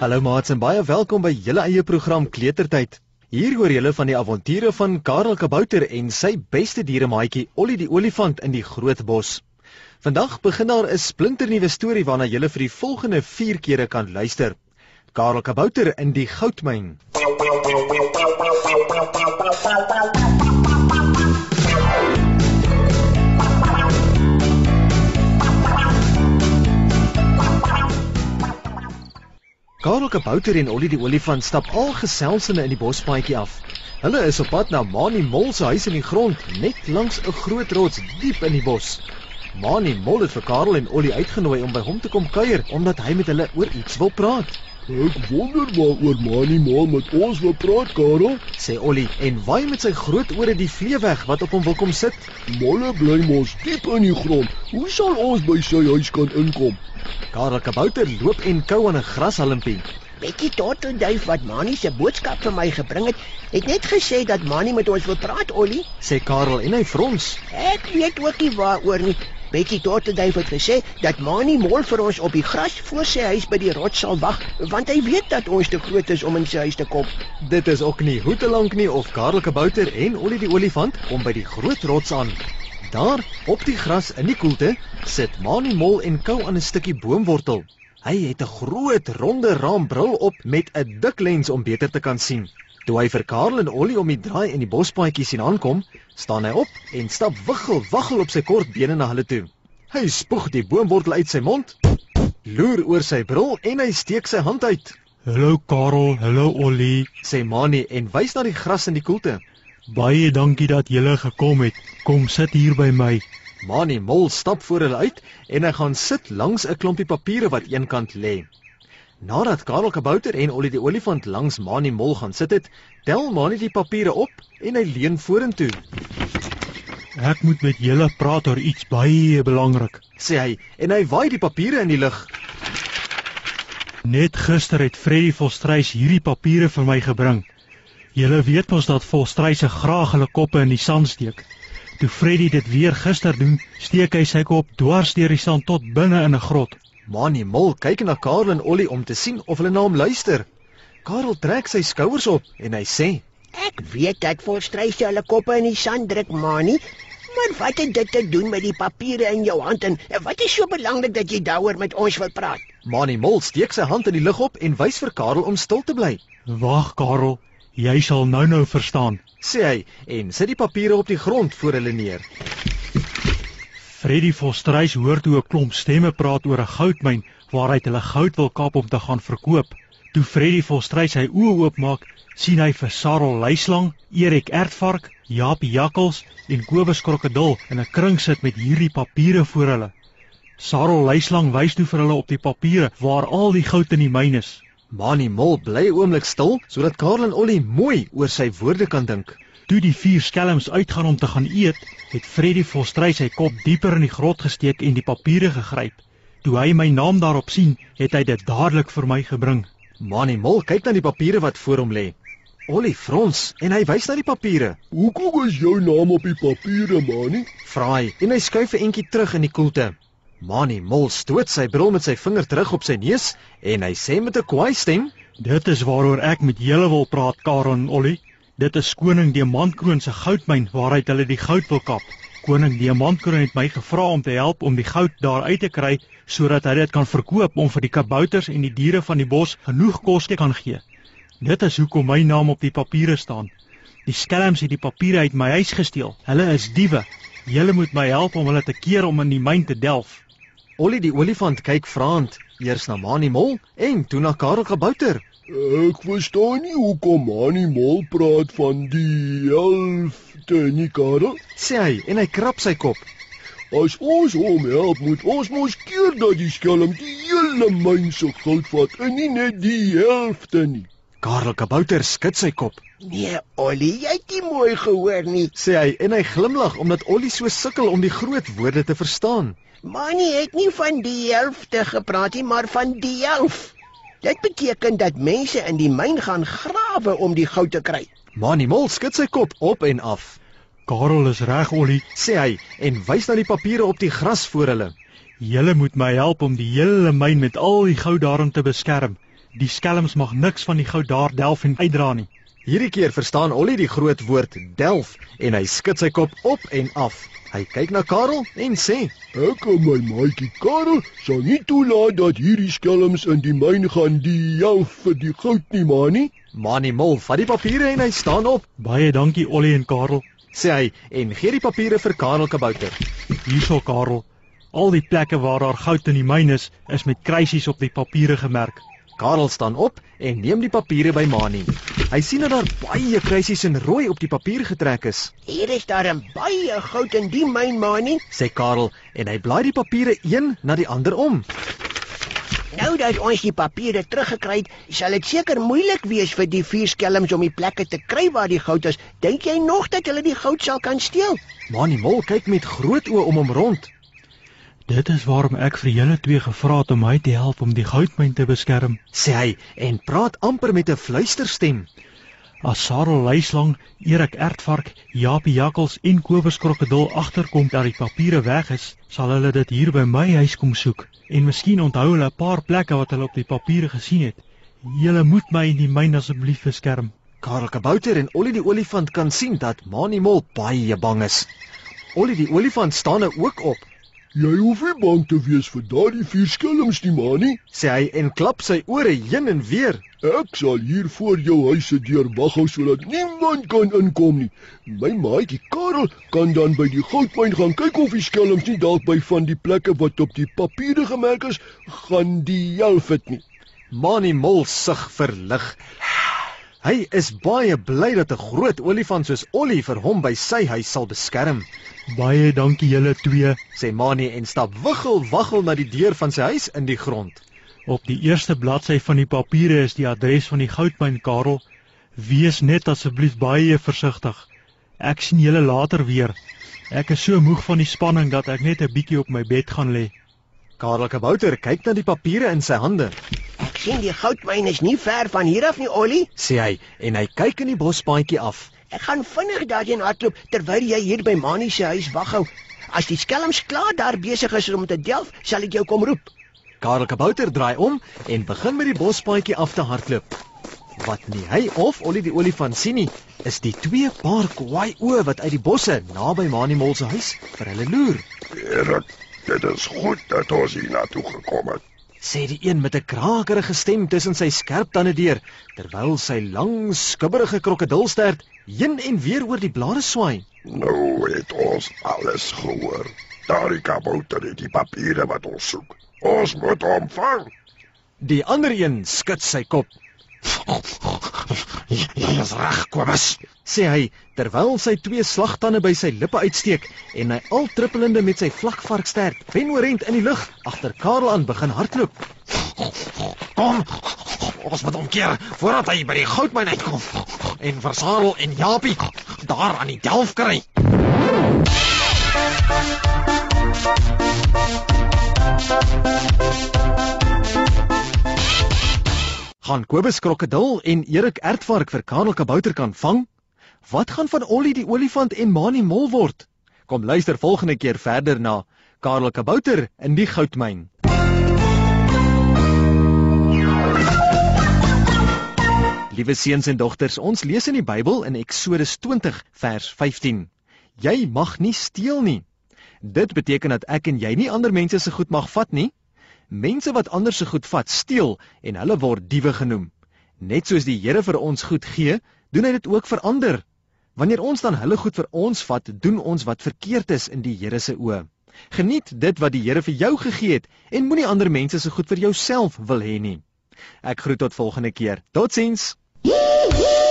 Hallo maats en baie welkom by julle eie program Kletertyd. Hier hoor julle van die avonture van Karel Kabouter en sy beste dieremaatjie Ollie die olifant in die groot bos. Vandag begin daar 'n splinternuwe storie waarna julle vir die volgende 4 kere kan luister. Karel Kabouter in die goudmyn. Karel Kabouter en Ollie die olifant stap al geselsende in die bospaadjie af. Hulle is op pad na Mani Mol se huis in die grond, net langs 'n groot rots diep in die bos. Mani Mol het vir Karel en Ollie uitgenooi om by hom te kom kuier omdat hy met hulle oor iets wil praat. Ek wonder waaroor Mani Mol met ons wil praat, Karel. Sê Ollie en waai met sy groot ore die vlee weg wat op hom wil kom sit. Molle bly mos diep in die grond. Hoe sal ons by sy huis kan inkom? Karel Kabouter loop en kou aan 'n grashalmpie. Bekkie Tortelduif wat Mani se boodskap vir my gebring het, het net gesê dat Mani met ons wil praat, Ollie. Sê Karel en hy frons. Ek weet ook nie waaroor nie. Bekkie Tortelduif het gesê dat Mani mol vir ons op die gras voor sy huis by die rots sal wag, want hy weet dat ons te groot is om in sy huis te kom. Dit is ook nie hoe te lank nie of Karel Kabouter en Ollie die olifant kom by die groot rots aan. Daar, op die gras in die koelte, sit Mani Mol en kou aan 'n stukkie boomwortel. Hy het 'n groot ronde raambril op met 'n dik lens om beter te kan sien. Toe hy vir Karel en Ollie om die draai in die bospaadjie sien aankom, staan hy op en stap wiggel waggel op sy kort bene na hulle toe. Hy spoeg die boomwortel uit sy mond, loer oor sy bril en hy steek sy hand uit. Hallo Karel, hallo Ollie. Sê Mani en wys na die gras in die koelte. Baie dankie dat julle gekom het. Kom sit hier by my. Mani Mol stap voor hulle uit en hy gaan sit langs 'n klompie papiere wat eenkant lê. Nadat Karel Kabouter en Ollie die olifant langs Mani Mol gaan sit het, tel Mani die papiere op en hy leun vorentoe. Ek moet met julle praat oor iets baie belangrik. Sê hy en hy waai die papiere in die lug. Net gister het Freddy Volstruis hierdie papiere vir my gebring. Julle weet mos dat Volstruis se graag hulle koppe in die sand steek. Toe Freddy dit weer gister doen, steek hy sy kop dwars deur die sand tot binne in 'n grot. Mani Mol kyk na Karel en Ollie om te sien of hulle na hom luister. Karel trek sy skouers op en hy sê: Ek weet dat volstrys jy hulle koppe in die sand druk, Mani. Maar wat het dit te doen met die papiere in jou hand en wat is so belangrik dat jy daaroor met ons wil praat? Mani Mol steek sy hand in die lug op en wys vir Karel om stil te bly. Wag Karel, jy sal nou-nou verstaan. Sê hy en sit die papiere op die grond voor hulle neer. Freddy Volstruis hoor toe 'n klomp stemme praat oor 'n goudmyn waaruit hulle goud wil kap om te gaan verkoop. Toe Freddy Volstruis sy oë oopmaak, sien hy vir Sarel Luislang, Erik Ertvark, Japie Jakkels en Kobus Krokodil in 'n kring sit met hierdie papiere voor hulle. Sarel Luislang wys toe vir hulle op die papiere waar al die goud in die myn is. Mani Mol bly oomblik stil sodat Karel en Ollie mooi oor sy woorde kan dink. Toe die vier skelms uitgaan om te gaan eet, het Freddy Volstruis sy kop dieper in die grot gesteek en die papiere gegryp. Toe hy my naam daarop sien, het hy dit dadelik vir my gebring. Mani Mol kyk na die papiere wat voor hom lê. Ollie frons en hy wys na die papiere. Hoekom is jou naam op die papiere, Mani? Vra hy en hy skuif 'n entjie terug in die koelte. Mani Mol stoot sy bril met sy vinger terug op sy neus en hy sê met 'n kwaai stem: Dit is waaroor ek met julle wil praat, Karel en Ollie. Dit is koning Diamantkroon se goudmyn waaruit hulle die goud wil kap. Koning Diamantkroon het my gevra om te help om die goud daar uit te kry sodat hy dit kan verkoop om vir die kabouters en die diere van die bos genoeg kos te kan gee. Dit is hoekom my naam op die papiere staan. Die skelms het die papiere uit my huis gesteel. Hulle is diewe. Julle moet my help om hulle te keer om in die myn te delf. Ollie die olifant kyk vraend eers na Mani Mol en toe na Karel Kabouter. Ek verstaan nie hoekom Mani Mol praat van die helfte nie, Karel. Sê hy en hy krap sy kop. As ons hom help, moet ons mos keer dat die skelm die hele myn se goud vat en nie net die helfte nie. Karel Kabouter skud sy kop. Nee, Ollie, jy het nie mooi gehoor nie. Sê hy en hy glimlag omdat Ollie so sukkel om die groot woorde te verstaan. Mani het nie van die helfte gepraat nie, maar van die helf. Dit beteken dat mense in die myn gaan grawe om die goud te kry. Mani Mol skud sy kop op en af. Karel is reg, Ollie. Sê hy en wys na die papiere op die gras voor hulle. Julle moet my help om die hele myn met al die goud daarin te beskerm. Die skelms mag niks van die goud daar delf en uitdra nie. Hierdie keer verstaan Ollie die groot woord delf en hy skud sy kop op en af. Hy kyk na Karel en sê: Ek en my maatjie Karel sal nie toelaat dat hierdie skelms in die myn gaan die helf vir die goud nie, manie. "Manie Mol, vat die papiere en hy staan op," Baie dankie Ollie en Karel. sê hy en gee die papiere vir Karel Kabouter. Hierso Karel. Al die plekke waar daar goud in die myn is, is met kruisies op die papiere gemerk. Karel staan op en neem die papiere by Manie. Hy sien dat daar baie kruisies in rooi op die papier getrek is. Hier is daar 'n baie goud in die myn, manie. sê Karel en hy blaai die papiere een na die ander om. Nou dat ons die papiere teruggekry het, sal dit seker moeilik wees vir die vier skelms om die plekke te kry waar die goud is. Dink jy nog dat hulle die goud sal kan steel? Manie Mol kyk met groot oë om hom rond. Dit is waarom ek vir julle twee gevra het om my te help om die goudmyn te beskerm. sê hy en praat amper met 'n fluisterstem. As Sarel Luislang, Erik Ertvark, Japie Jakkels en Kobus Krokodil agterkom dat die papiere weg is, sal hulle dit hier by my huis kom soek en miskien onthou hulle 'n paar plekke wat hulle op die papiere gesien het. Julle moet my en die myn asseblief beskerm. Karel Kabouter en Ollie die olifant kan sien dat Manie Mol baie bang is. Ollie die olifant staan nou ook op, Jy hoef nie bang te wees vir daardie vier skelms nie, manie. sê hy en klap sy ore heen en weer. Ek sal hier voor jou huis se deur wag hou sodat niemand kan inkom nie. My maatjie Karel kan dan by die goudmyn gaan kyk of die skelms nie dalk by van die plekke wat op die papiere gemerk is, gaan die helf het nie. Manie Mol sug verlig. Hy is baie bly dat 'n groot olifant soos Ollie vir hom by sy huis sal beskerm, Baie dankie julle twee. sê Manie en stap wiggel waggel na die deur van sy huis in die grond. Op die eerste bladsy van die papiere is die adres van die goudmyn Karel. Wees net asseblief baie versigtig. Ek sien julle later weer. Ek is so moeg van die spanning dat ek net 'n bietjie op my bed gaan lê. Karel Kabouter kyk na die papiere in sy hande, Ek sien die goudmyn is nie ver van hier af nie, Ollie. sê hy en hy kyk in die bospaadjie af. Ek gaan vinnig daarheen hardloop terwyl jy hier by Manie se huis waghou. As die skelms klaar daar besig is om te delf, sal ek jou kom roep. Karel Kabouter draai om en begin met die bospaadjie af te hardloop. Wat nie hy of Ollie die olifant sien nie, is die twee paar kwaai oë wat uit die bosse naby Manie Mol se huis vir hulle loer. Erik, dit is goed dat ons hier na toe gekom het. Sê die een met 'n krakerige stem tussen sy skerp tande deur, terwyl sy lang skubberige krokodilstert heen en weer oor die blare swaai. Nou het ons alles gehoor. Daardie kabouter het die papiere wat ons soek. Ons moet hom vang. Die ander een skud sy kop, Jy is reg, Kobus. sê hy terwyl sy twee slagtande by sy lippe uitsteek en hy al trippelende met sy vlakvarkstert venoorent in die lug agter Karel aan begin hardloop. Kom, ons moet omkeer voordat hy by die goudmyn uitkom en vir Sarel en Japie daar aan die delf kry. Gaan Kobus krokodil en Erik Ertvark vir Karel Kabouter kan vang? Wat gaan van Ollie die olifant en Manie Mol word? Kom luister volgende keer verder na Karel Kabouter in die goudmyn. Liewe seuns en dogters, ons lees in die Bybel in Eksodus 20 vers 15. Jy mag nie steel nie. Dit beteken dat ek en jy nie ander mense se goed mag vat nie. Mense wat ander se goed vat, steel en hulle word diewe genoem. Net soos die Here vir ons goed gee, doen hy dit ook vir ander. Wanneer ons dan hulle goed vir ons vat, doen ons wat verkeerd is in die Here se oë. Geniet dit wat die Here vir jou gegee het en moenie ander mense se goed vir jouself wil hê nie. Ek groet tot volgende keer. Totsiens. Hee, hee.